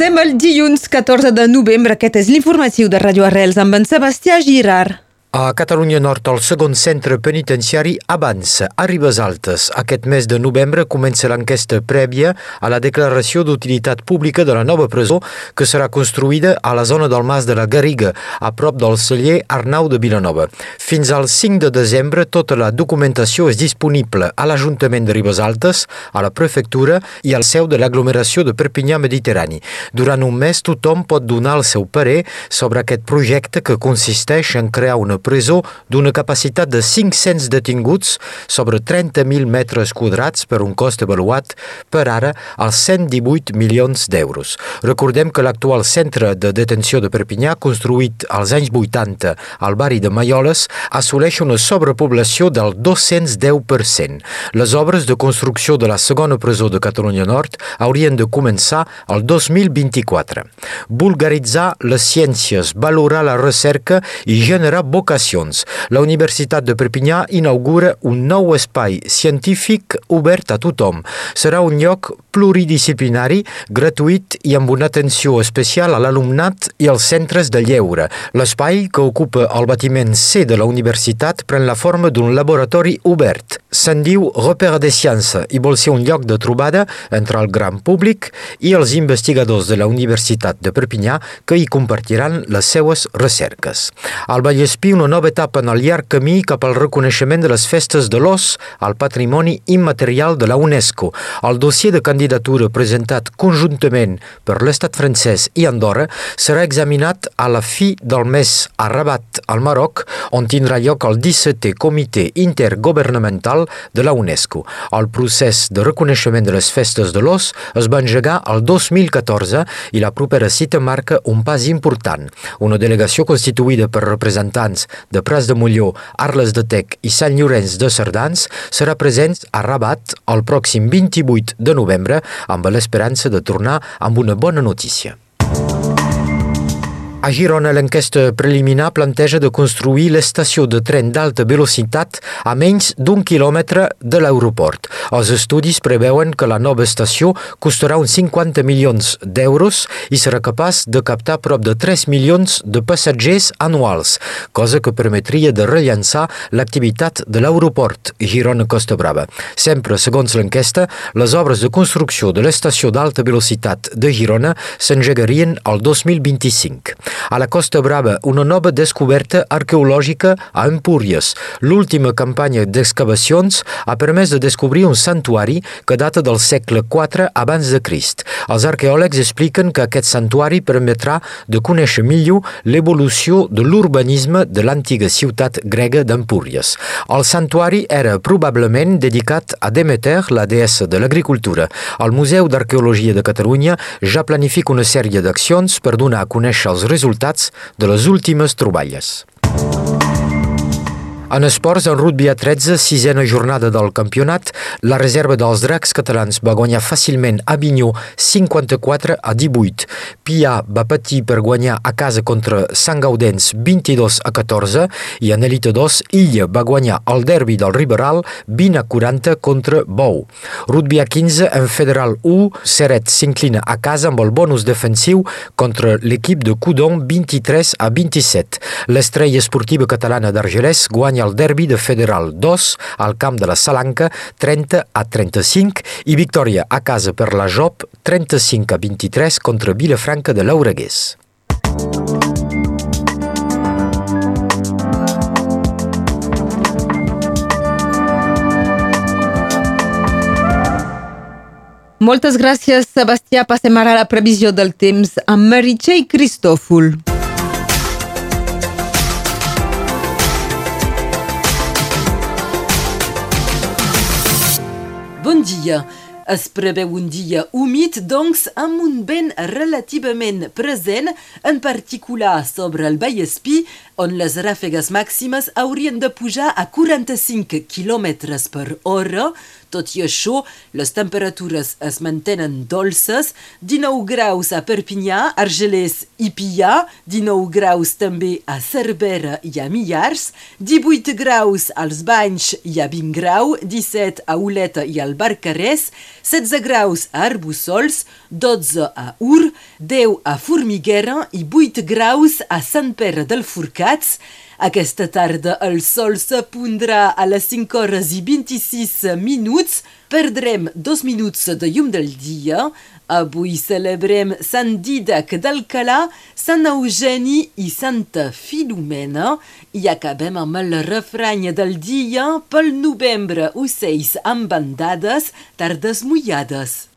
Comencem el dilluns 14 de novembre. Aquest és l'informatiu de Radio Arrels amb en Sebastià Girard. A Catalunya Nord, el segon centre penitenciari avança a Ribes Altes. Aquest mes de novembre comença l'enquesta prèvia a la declaració d'utilitat pública de la nova presó que serà construïda a la zona del Mas de la Garriga, a prop del celler Arnau de Vilanova. Fins al 5 de desembre, tota la documentació és disponible a l'Ajuntament de Ribes Altes, a la prefectura i al seu de l'aglomeració de Perpinyà Mediterrani. Durant un mes, tothom pot donar el seu parer sobre aquest projecte que consisteix en crear una presó d'una capacitat de 500 detinguts sobre 30.000 metres quadrats per un cost avaluat per ara als 118 milions d'euros. Recordem que l'actual centre de detenció de Perpinyà, construït als anys 80 al barri de Maioles, assoleix una sobrepoblació del 210%. Les obres de construcció de la segona presó de Catalunya Nord haurien de començar el 2024. Vulgaritzar les ciències, valorar la recerca i generar vocació vocacions. La Universitat de Perpinyà inaugura un nou espai científic obert a tothom. Serà un lloc pluridisciplinari, gratuït i amb una atenció especial a l'alumnat i als centres de lleure. L'espai, que ocupa el batiment C de la universitat, pren la forma d'un laboratori obert. Se'n diu Repère de Ciència i vol ser un lloc de trobada entre el gran públic i els investigadors de la Universitat de Perpinyà que hi compartiran les seues recerques. Al Vallespí, una nova etapa en el llarg camí cap al reconeixement de les festes de l'os al patrimoni immaterial de la UNESCO. El dossier de candidatura presentat conjuntament per l'estat francès i Andorra serà examinat a la fi del mes a Rabat, al Marroc, on tindrà lloc el 17è Comitè Intergovernamental de la UNESCO. El procés de reconeixement de les festes de l'os es va engegar el 2014 i la propera cita marca un pas important. Una delegació constituïda per representants de Pras de Molló, Arles de Tec i Sant Llorenç de Cerdans serà present a Rabat el pròxim 28 de novembre amb l'esperança de tornar amb una bona notícia. A Girona, l'enquesta preliminar planteja de construir l'estació de tren d'alta velocitat a menys d'un quilòmetre de l'aeroport. Els estudis preveuen que la nova estació costarà uns 50 milions d'euros i serà capaç de captar prop de 3 milions de passatgers anuals, cosa que permetria de rellançar l'activitat de l'aeroport Girona-Costa Brava. Sempre, segons l'enquesta, les obres de construcció de l'estació d'alta velocitat de Girona s'engegarien al 2025. A la Costa Brava, una nova descoberta arqueològica a Empúries. L'última campanya d'excavacions ha permès de descobrir un santuari que data del segle IV abans de Crist. Els arqueòlegs expliquen que aquest santuari permetrà de conèixer millor l'evolució de l'urbanisme de l'antiga ciutat grega d'Empúries. El santuari era probablement dedicat a Demeter, la deessa de l'agricultura. El Museu d'Arqueologia de Catalunya ja planifica una sèrie d'accions per donar a conèixer els resultats de les últimes troballes. En esports, en rugby a 13, sisena jornada del campionat, la reserva dels dracs catalans va guanyar fàcilment a Vinyó 54 a 18. Pia va patir per guanyar a casa contra Sant Gaudens 22 a 14 i en Elite 2, Illa va guanyar el derbi del Riberal 20 a 40 contra Bou. Rugby a 15, en Federal 1, Seret s'inclina a casa amb el bonus defensiu contra l'equip de Cudon 23 a 27. L'estrella esportiva catalana d'Argelès guanya guanya el derbi de Federal 2 al camp de la Salanca 30 a 35 i victòria a casa per la Job 35 a 23 contra Vilafranca de l'Auregués. Moltes gràcies, Sebastià. Passem ara a la previsió del temps amb Meritxell Cristòfol. Bon dia. Es preveu un dia humit, doncs, amb un vent relativament present, en particular sobre el Vallespí, on les ràfegues màximes haurien de pujar a 45 km per hora, Tot i això, les temperatures es mantenen dolces, 19 graus a Perpinyà, Argelès i Pià, 19 graus també a Cervera i a Millars, 18 graus als Banys i a 20 grau, 17 a Oleta i al Barcarès, 16 graus a Arbussols, 12 a Ur, 10 a Formiguera i 8 graus a Sant Pere del Forcats. Aquesta tarda el sol s'apondrà a les 5 hores i 26 minuts. Perdrem dos minuts de llum del dia. Avui celebrem Sant Didac d'Alcalà, Sant Eugeni i Santa Filomena i acabem amb el refrany del dia pel novembre, ocells amb bandades, tardes mullades.